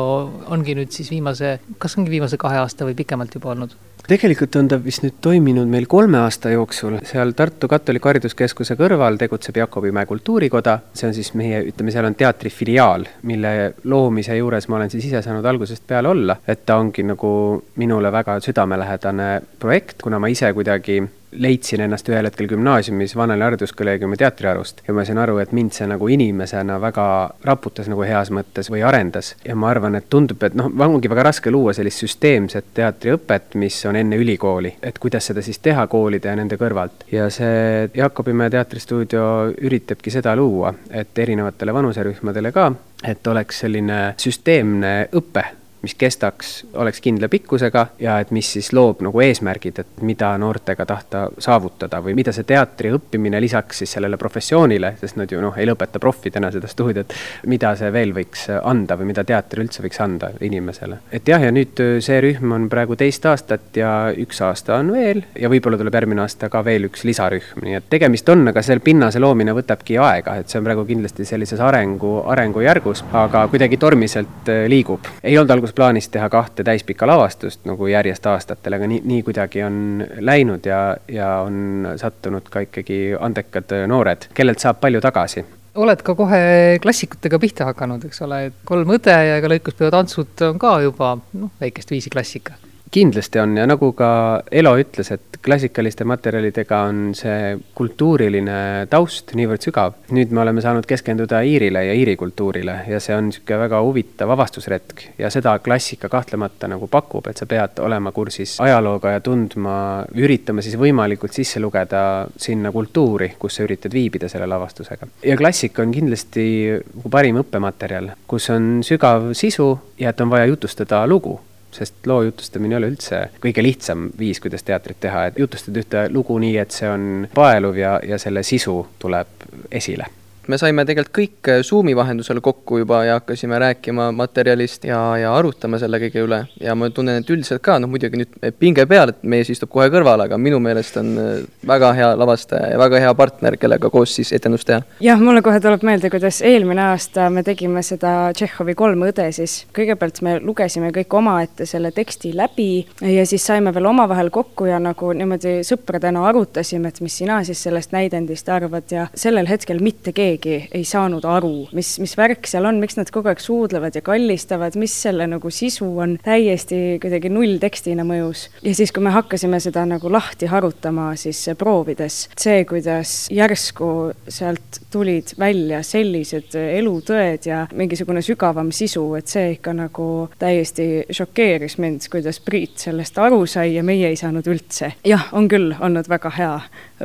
ongi nüüd siis viimase, kas ongi viimase kahe aasta või pikemalt juba olnud?
tegelikult on ta vist nüüd toiminud meil kolme aasta jooksul, seal Tartu Katoliku Hariduskeskuse kõrval tegutseb Jakobimäe kultuurikoda, see on siis meie, ütleme, seal on teatri filiaal, mille loomise juures ma olen siis ise saanud algusest peale olla, et ta ongi nagu minule väga südamelähedane projekt, kuna ma ise kuidagi leidsin ennast ühel hetkel gümnaasiumis Vanali hariduskolleegiumi teatriarust ja ma sain aru, et mind see nagu inimesena väga raputas nagu heas mõttes või arendas. ja ma arvan, et tundub, et noh, ongi väga raske luua sellist süsteemset teatriõpet, mis on enne ülikooli, et kuidas seda siis teha koolide ja nende kõrvalt. ja see Jakobimäe teatristuudio üritabki seda luua, et erinevatele vanuserühmadele ka, et oleks selline süsteemne õpe mis kestaks, oleks kindla pikkusega ja et mis siis loob nagu eesmärgid, et mida noortega tahta saavutada või mida see teatri õppimine lisaks siis sellele professioonile, sest nad ju noh, ei lõpeta profidena seda stuudiot, mida see veel võiks anda või mida teater üldse võiks anda inimesele. et jah, ja nüüd see rühm on praegu teist aastat ja üks aasta on veel ja võib-olla tuleb järgmine aasta ka veel üks lisarühm, nii et tegemist on, aga selle pinnase loomine võtabki aega, et see on praegu kindlasti sellises arengu, arengujärgus, aga kuidagi tormiselt liigub. ei olnud alguses plaanis teha kahte täispikka lavastust nagu järjest aastatel, aga nii, nii kuidagi on läinud ja, ja on sattunud ka ikkagi andekad noored, kellelt saab palju tagasi.
Oled ka kohe klassikutega pihta hakanud, eks ole, et Kolm õde ja ega lõikuspeo tantsud on ka juba noh, väikest viisi klassika
kindlasti on ja nagu ka Elo ütles, et klassikaliste materjalidega on see kultuuriline taust niivõrd sügav. nüüd me oleme saanud keskenduda Iirile ja Iiri kultuurile ja see on niisugune väga huvitav avastusretk ja seda klassika kahtlemata nagu pakub, et sa pead olema kursis ajalooga ja tundma, üritama siis võimalikult sisse lugeda sinna kultuuri, kus sa üritad viibida selle lavastusega. ja klassika on kindlasti nagu parim õppematerjal, kus on sügav sisu ja et on vaja jutustada lugu sest loo jutustamine ei ole üldse kõige lihtsam viis, kuidas teatrit teha, et jutustad ühte lugu nii, et see on paeluv ja, ja selle sisu tuleb esile
me saime tegelikult kõik äh, Zoomi vahendusel kokku juba ja hakkasime rääkima materjalist ja, ja arutama selle kõige üle. ja ma tunnen, et üldiselt ka, noh muidugi nüüd pinge peal, et mees istub kohe kõrval, aga minu meelest on äh, väga hea lavastaja ja väga hea partner, kellega koos siis etendust teha.
jah, mulle kohe tuleb meelde, kuidas eelmine aasta me tegime seda Tšehhovi Kolm õde siis. kõigepealt me lugesime kõik omaette selle teksti läbi ja siis saime veel omavahel kokku ja nagu niimoodi sõpradena arutasime, et mis sina siis sellest näidendist arvad ja sellel hetkel mitte keegi keegi ei saanud aru, mis, mis värk seal on, miks nad kogu aeg suudlevad ja kallistavad, mis selle nagu sisu on, täiesti kuidagi nulltekstina mõjus. ja siis, kui me hakkasime seda nagu lahti harutama, siis proovides, see, kuidas järsku sealt tulid välja sellised elutõed ja mingisugune sügavam sisu, et see ikka nagu täiesti šokeeris mind, kuidas Priit sellest aru sai ja meie ei saanud üldse. jah, on küll olnud väga hea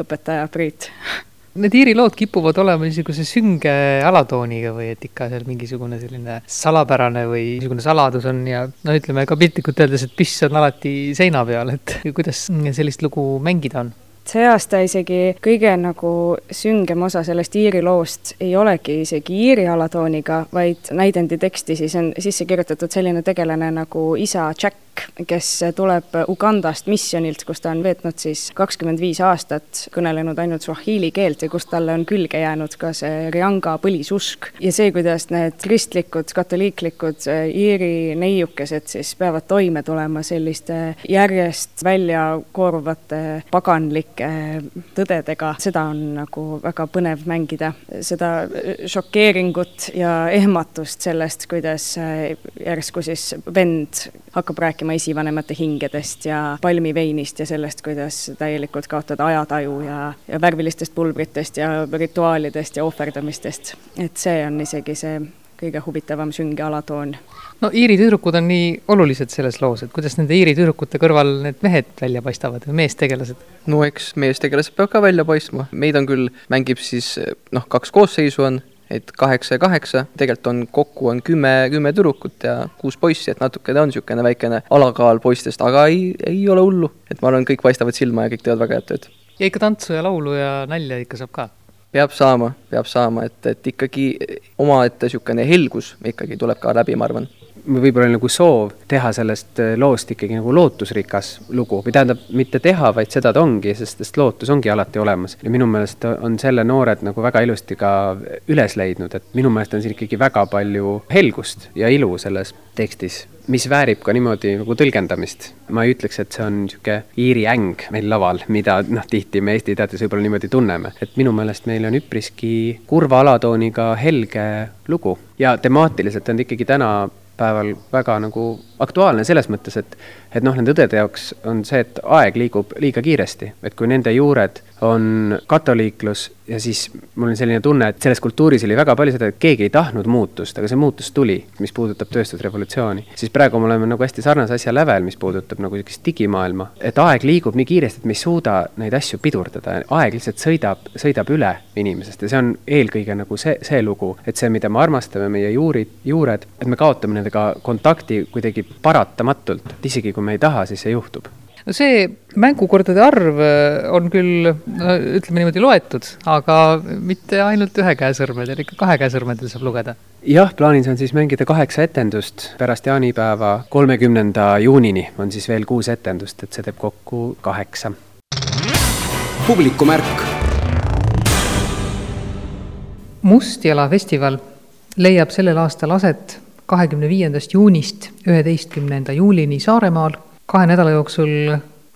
õpetaja Priit
Need Iiri lood kipuvad olema niisuguse sünge alatooniga või et ikka seal mingisugune selline salapärane või niisugune saladus on ja no ütleme ka piltlikult öeldes, et piss on alati seina peal, et kuidas sellist lugu mängida on?
See aasta isegi kõige nagu süngem osa sellest Iiri loost ei olegi isegi Iiri alatooniga, vaid näidendi teksti siis on sisse kirjutatud selline tegelane nagu isa Jack, kes tuleb Ugandast misjonilt, kus ta on veetnud siis kakskümmend viis aastat, kõnelenud ainult swahili keelt ja kust talle on külge jäänud ka see Rianga põlisusk. ja see, kuidas need kristlikud, katoliiklikud Iiri neiukesed siis peavad toime tulema selliste järjest välja kooruvate paganlike kõike tõdedega, seda on nagu väga põnev mängida. seda šokeeringut ja ehmatust sellest, kuidas äh, järsku siis vend hakkab rääkima esivanemate hingedest ja palmiveinist ja sellest, kuidas täielikult kaotada ajataju ja, ja värvilistest pulbritest ja rituaalidest ja ohverdamistest. et see on isegi see kõige huvitavam sünge alatoon.
No Iiri tüdrukud on nii olulised selles loos, et kuidas nende Iiri tüdrukute kõrval need mehed välja paistavad või meestegelased?
no eks meestegelased peavad ka välja paistma, meid on küll, mängib siis noh, kaks koosseisu on, et kaheksa ja kaheksa, tegelikult on kokku on kümme, kümme tüdrukut ja kuus poissi, et natuke ta on niisugune väikene alakaal poistest, aga ei, ei ole hullu. et ma arvan, kõik paistavad silma ja kõik teevad väga head tööd.
ja ikka tantsu ja laulu ja nalja ikka saab ka
peab saama, peab saama, et, et ikkagi omaette niisugune helgus ikkagi tuleb ka läbi, ma arvan
võib-olla nagu soov teha sellest äh, loost ikkagi nagu lootusrikas lugu või tähendab, mitte teha, vaid seda ta ongi, sest, sest lootus ongi alati olemas. ja minu meelest on selle noored nagu väga ilusti ka üles leidnud, et minu meelest on siin ikkagi väga palju helgust ja ilu selles tekstis mis väärib ka niimoodi nagu tõlgendamist. ma ei ütleks, et see on niisugune Iiri äng meil laval, mida noh, tihti me Eesti teatris võib-olla niimoodi tunneme. et minu meelest meil on üpriski kurva alatooniga helge lugu ja temaatiliselt on ikkagi tänapäeval väga nagu aktuaalne selles mõttes, et et noh, nende õdede jaoks on see, et aeg liigub liiga kiiresti, et kui nende juured on katoliiklus ja siis mul on selline tunne, et selles kultuuris oli väga palju seda, et keegi ei tahtnud muutust, aga see muutus tuli, mis puudutab tööstusrevolutsiooni. siis praegu me oleme nagu hästi sarnase asja lävel, mis puudutab nagu niisugust digimaailma, et aeg liigub nii kiiresti, et me ei suuda neid asju pidurdada, aeg lihtsalt sõidab, sõidab üle inimesest ja see on eelkõige nagu see, see lugu, et see, mida me armastame, meie juurid, juured, et me kaotame nendega kontakti kuidagi paratamatult, isegi kui me ei taha, siis see juhtub
no see mängukordade arv äh, on küll, no ütleme niimoodi, loetud, aga mitte ainult ühe käe sõrmedel, ikka kahe käe sõrmedel saab lugeda.
jah, plaanis on siis mängida kaheksa etendust, pärast jaanipäeva, kolmekümnenda juunini on siis veel kuus etendust, et see teeb kokku kaheksa.
publikumärk.
Mustjala festival leiab sellel aastal aset kahekümne viiendast juunist üheteistkümnenda juulini Saaremaal kahe nädala jooksul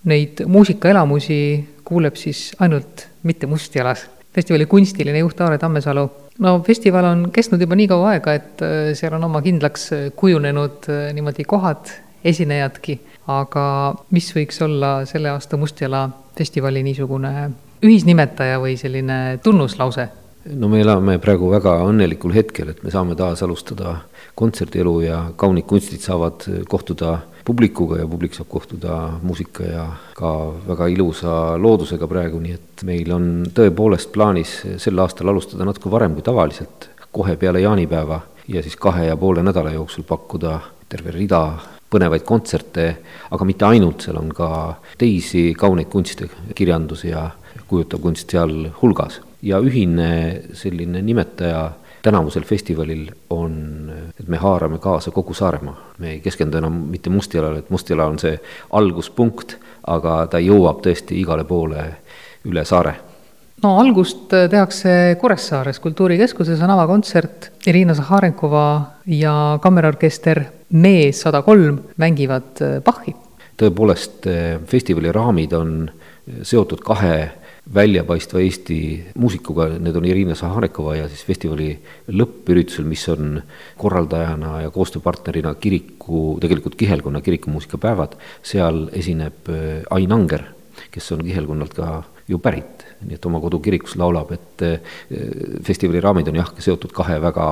neid muusikaelamusi kuuleb siis ainult mitte Mustjalas. festivali kunstiline juht Aare Tammesalu. no festival on kestnud juba nii kaua aega, et äh, seal on oma kindlaks kujunenud äh, niimoodi kohad, esinejadki, aga mis võiks olla selle aasta Mustjala festivali niisugune ühisnimetaja või selline tunnuslause?
No me elame praegu väga õnnelikul hetkel, et me saame taas alustada kontserdielu ja kaunid kunstid saavad kohtuda publikuga ja publik saab kohtuda muusika ja ka väga ilusa loodusega praegu, nii et meil on tõepoolest plaanis sel aastal alustada natuke varem kui tavaliselt, kohe peale jaanipäeva ja siis kahe ja poole nädala jooksul pakkuda terve rida põnevaid kontserte, aga mitte ainult, seal on ka teisi kauneid kunste, kirjandus ja kujutav kunst sealhulgas. Ja ühine selline nimetaja tänavusel festivalil on, et me haarame kaasa kogu Saaremaa. me ei keskendu enam mitte Mustjalale, et Mustjala on see alguspunkt, aga ta jõuab tõesti igale poole üle saare
no algust tehakse Kuressaares Kultuurikeskuses on avakontsert, Irina Zaharenkova ja kammerorkester Mees sada kolm mängivad Bachi.
tõepoolest, festivali raamid on seotud kahe väljapaistva Eesti muusikuga, need on Irina Saharekova ja siis festivali lõppüritusel, mis on korraldajana ja koostööpartnerina kiriku, tegelikult Kihelkonna kirikumuusikapäevad, seal esineb äh, Ain Anger, kes on Kihelkonnalt ka ju pärit nii et oma kodukirikus laulab, et eh, festivali raamid on jah, seotud kahe väga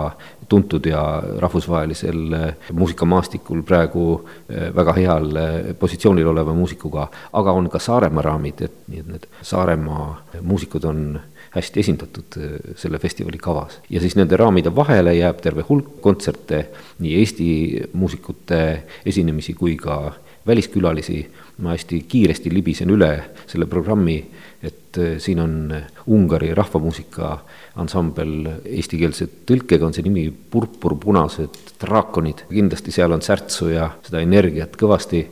tuntud ja rahvusvahelisel eh, muusikamaastikul praegu eh, väga heal positsioonil oleva muusikuga, aga on ka Saaremaa raamid, et nii et need Saaremaa muusikud on hästi esindatud selle festivali kavas. ja siis nende raamide vahele jääb terve hulk kontserte, nii Eesti muusikute esinemisi kui ka väliskülalisi, ma hästi kiiresti libisen üle selle programmi et äh, siin on äh, Ungari rahvamuusika ansambel eestikeelse tõlkega on see nimi Purpurpunased draakonid. kindlasti seal on särtsu ja seda energiat kõvasti.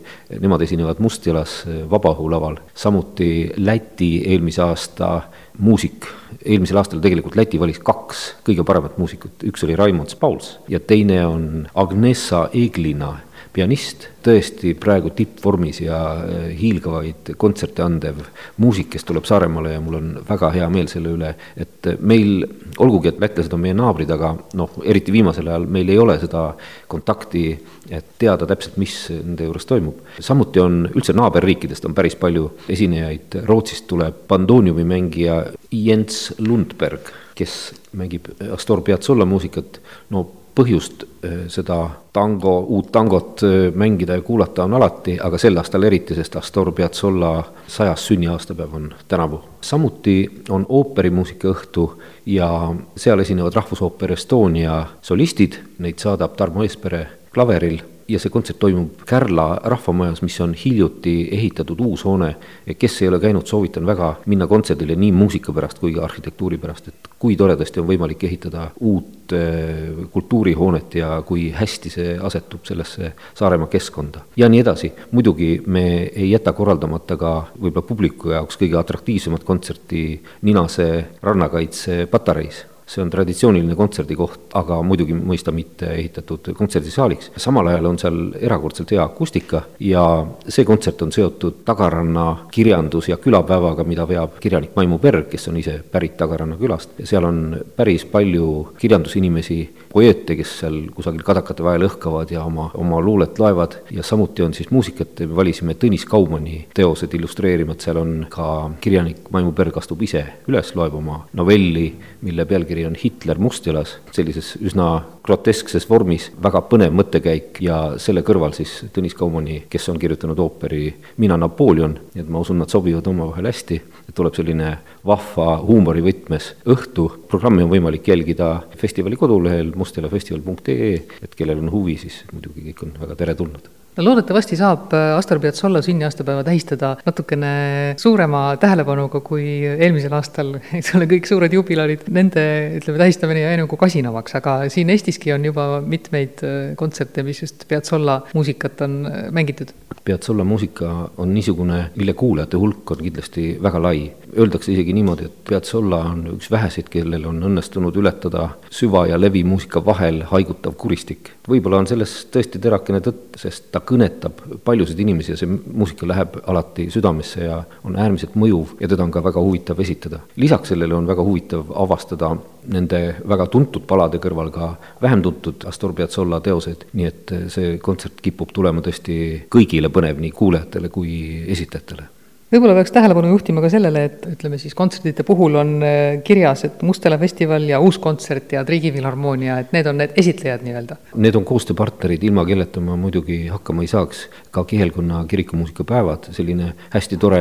Nemad esinevad Mustjalas äh, Vabaõhu laval, samuti Läti eelmise aasta muusik, eelmisel aastal tegelikult Läti valis kaks kõige paremat muusikut, üks oli Raimond Spauls ja teine on Agnesa Eglina pianist, tõesti praegu tippvormis ja äh, hiilgavaid kontserte andev muusik, kes tuleb Saaremaale ja mul on väga hea meel selle üle, et meil, olgugi et lätlased on meie naabrid, aga noh, eriti viimasel ajal meil ei ole seda kontakti, et teada täpselt, mis nende juures toimub. samuti on üldse naaberriikidest on päris palju esinejaid, Rootsist tuleb bandooniumi mängija Jens Lundberg, kes mängib Astor Piazzolla muusikat, no põhjust äh, seda tango, uut tangot äh, mängida ja kuulata on alati, aga sel aastal eriti, sest Astor Piazzolla sajas sünniaastapäev on tänavu. samuti on ooperimuusika õhtu ja seal esinevad Rahvusooper Estonia solistid, neid saadab Tarmo Eespere klaveril ja see kontsert toimub Kärla rahvamajas, mis on hiljuti ehitatud uus hoone. kes ei ole käinud, soovitan väga minna kontserdile nii muusika pärast kui ka arhitektuuri pärast, et kui toredasti on võimalik ehitada uut äh, kultuurihoonet ja kui hästi see asetub sellesse Saaremaa keskkonda. ja nii edasi, muidugi me ei jäta korraldamata ka võib-olla publiku jaoks kõige atraktiivsemat kontserti Ninase rannakaitse patareis see on traditsiooniline kontserdikoht, aga muidugi mõista mitte ehitatud kontserdisaaliks. samal ajal on seal erakordselt hea akustika ja see kontsert on seotud Tagaranna kirjandus- ja külapäevaga, mida veab kirjanik Maimu Berg, kes on ise pärit Tagaranna külast. Seal on päris palju kirjandusinimesi, poeete, kes seal kusagil kadakate vahel õhkavad ja oma, oma luulet laevad. Ja samuti on siis muusikat, me valisime Tõnis Kaumani teosed illustreerima, et seal on ka kirjanik Maimu Berg astub ise üles, loeb oma novelli, mille pealkiri on Hitler Mustjalas, sellises üsna groteskses vormis, väga põnev mõttekäik ja selle kõrval siis Tõnis Kaumani, kes on kirjutanud ooperi Mina Napoleon, et ma usun, nad sobivad omavahel hästi, et tuleb selline vahva huumorivõtmes õhtu, programmi on võimalik jälgida festivali kodulehel mustjalafestival.ee, et kellel on huvi, siis muidugi kõik on väga teretulnud
no loodetavasti saab äh, Astor Piazzolla sünniaastapäeva tähistada natukene suurema tähelepanuga kui eelmisel aastal, eks ole, kõik suured jubilarid, nende ütleme, tähistamine jäi nagu kasinamaks, aga siin Eestiski on juba mitmeid äh, kontserte, mis just Piazzolla muusikat on äh, mängitud.
Piazzolla muusika on niisugune, mille kuulajate hulk on kindlasti väga lai. Öeldakse isegi niimoodi, et Piazzolla on üks väheseid, kellel on õnnestunud ületada süva- ja levimuusika vahel haigutav kuristik. võib-olla on selles tõesti terakene tõtt, sest ta kõnetab paljusid inimesi ja see muusika läheb alati südamesse ja on äärmiselt mõjuv ja teda on ka väga huvitav esitada. lisaks sellele on väga huvitav avastada nende väga tuntud palade kõrval ka vähem tuntud Astor Piazzolla teosed, nii et see kontsert kipub tulema tõesti kõigile põnev, nii kuulajatele kui esitajatele
võib-olla peaks tähelepanu juhtima ka sellele, et ütleme siis kontserdite puhul on äh, kirjas, et Mustela festival ja Uus Kontsert ja Triigi Filharmoonia, et need on need esitlejad nii-öelda.
Need on koostööpartnerid, ilma kelleta ma muidugi hakkama ei saaks. ka Kihelkonna kirikumuusikapäevad, selline hästi tore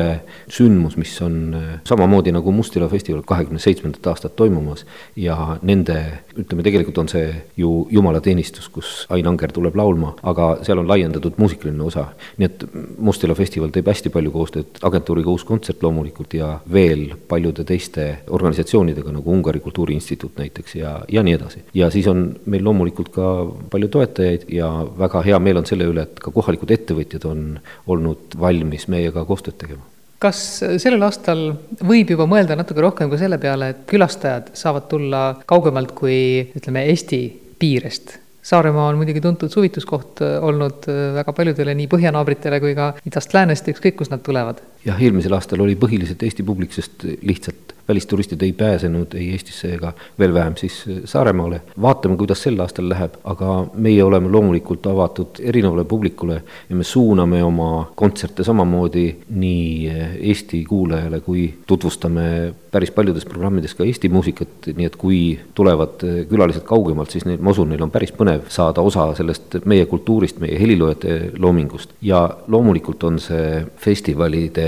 sündmus, mis on äh, samamoodi nagu Mustela festival kahekümne seitsmendat aastat toimumas ja nende, ütleme, tegelikult on see ju jumalateenistus, kus Ain Anger tuleb laulma, aga seal on laiendatud muusikaline osa. nii et Mustela festival teeb hästi palju koostööd agentuuriga agentuuriga Uus Kontsert loomulikult ja veel paljude teiste organisatsioonidega, nagu Ungari Kultuuri Instituut näiteks ja, ja nii edasi. ja siis on meil loomulikult ka palju toetajaid ja väga hea meel on selle üle, et ka kohalikud ettevõtjad on olnud valmis meiega koostööd tegema
kas sellel aastal võib juba mõelda natuke rohkem ka selle peale, et külastajad saavad tulla kaugemalt kui ütleme, Eesti piirest? Saaremaa on muidugi tuntud suvituskoht olnud väga paljudele nii põhjanaabritele kui ka idast-läänest, ükskõik kust nad tulevad
jah, eelmisel aastal oli põhiliselt Eesti publik, sest lihtsalt välisturistid ei pääsenud ei Eestisse ega veel vähem siis Saaremaale. vaatame, kuidas sel aastal läheb, aga meie oleme loomulikult avatud erinevale publikule ja me suuname oma kontserte samamoodi nii Eesti kuulajale, kui tutvustame päris paljudes programmides ka Eesti muusikat, nii et kui tulevad külalised kaugemalt, siis neil, ma usun, neil on päris põnev saada osa sellest meie kultuurist, meie heliloojate loomingust. ja loomulikult on see festivalide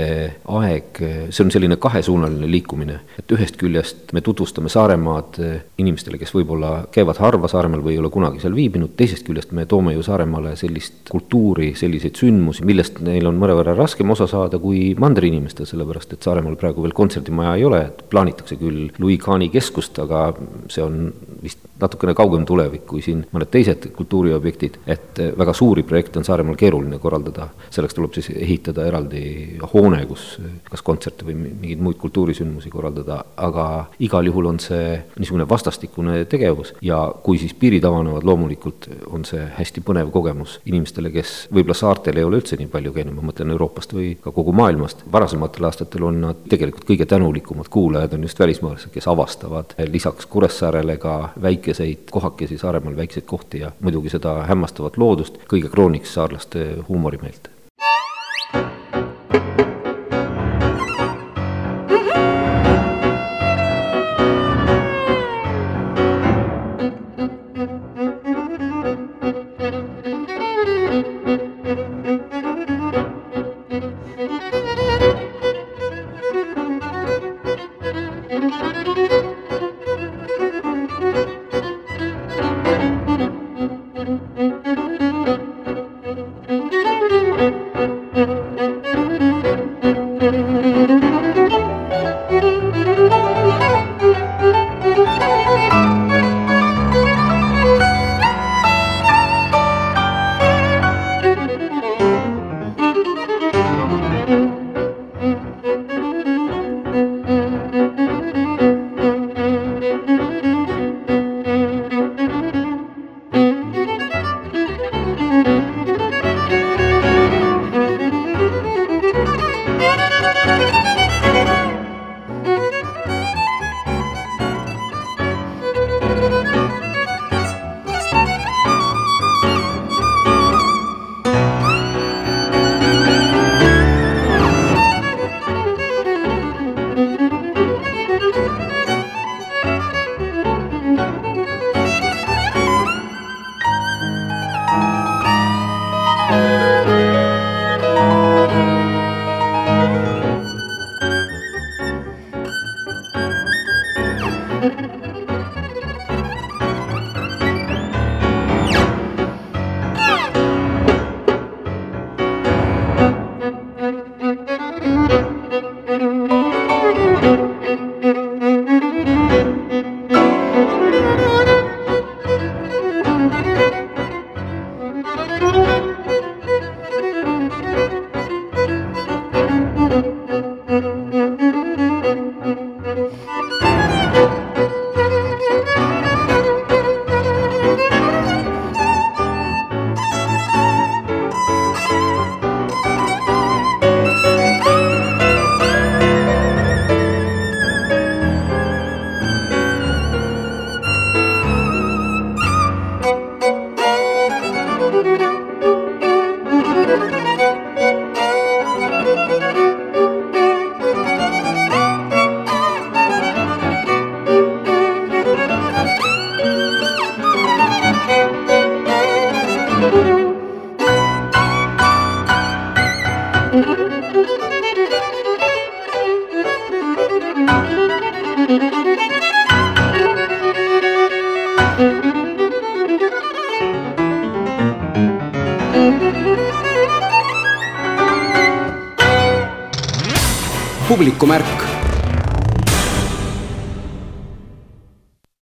aeg, see on selline kahesuunaline liikumine, et ühest küljest me tutvustame Saaremaad inimestele, kes võib-olla käivad harva Saaremaal või ei ole kunagi seal viibinud, teisest küljest me toome ju Saaremaale sellist kultuuri, selliseid sündmusi, millest neil on mõnevõrra raskem osa saada kui mandriinimestel, sellepärast et Saaremaal praegu veel kontserdimaja ei ole, et plaanitakse küll Louis Kahni keskust, aga see on vist natukene kaugem tulevik kui siin mõned teised kultuuriobjektid, et väga suuri projekte on Saaremaal keeruline korraldada, selleks tuleb siis ehitada eraldi hoone, kus kas kontserte või mingeid muid kultuurisündmusi korraldada, aga igal juhul on see niisugune vastastikune tegevus ja kui siis piirid avanevad, loomulikult on see hästi põnev kogemus inimestele, kes võib-olla saartel ei ole üldse nii palju käinud, ma mõtlen Euroopast või ka kogu maailmast. varasematel aastatel on nad tegelikult kõige tänulikumad kuulajad on just välismaalased, kes avastavad lisaks Kuressaarele ka väikeseid kohakesi Saaremaal, väikseid kohti ja muidugi seda hämmastavat loodust, kõige krooniks saarlaste huumorimeelt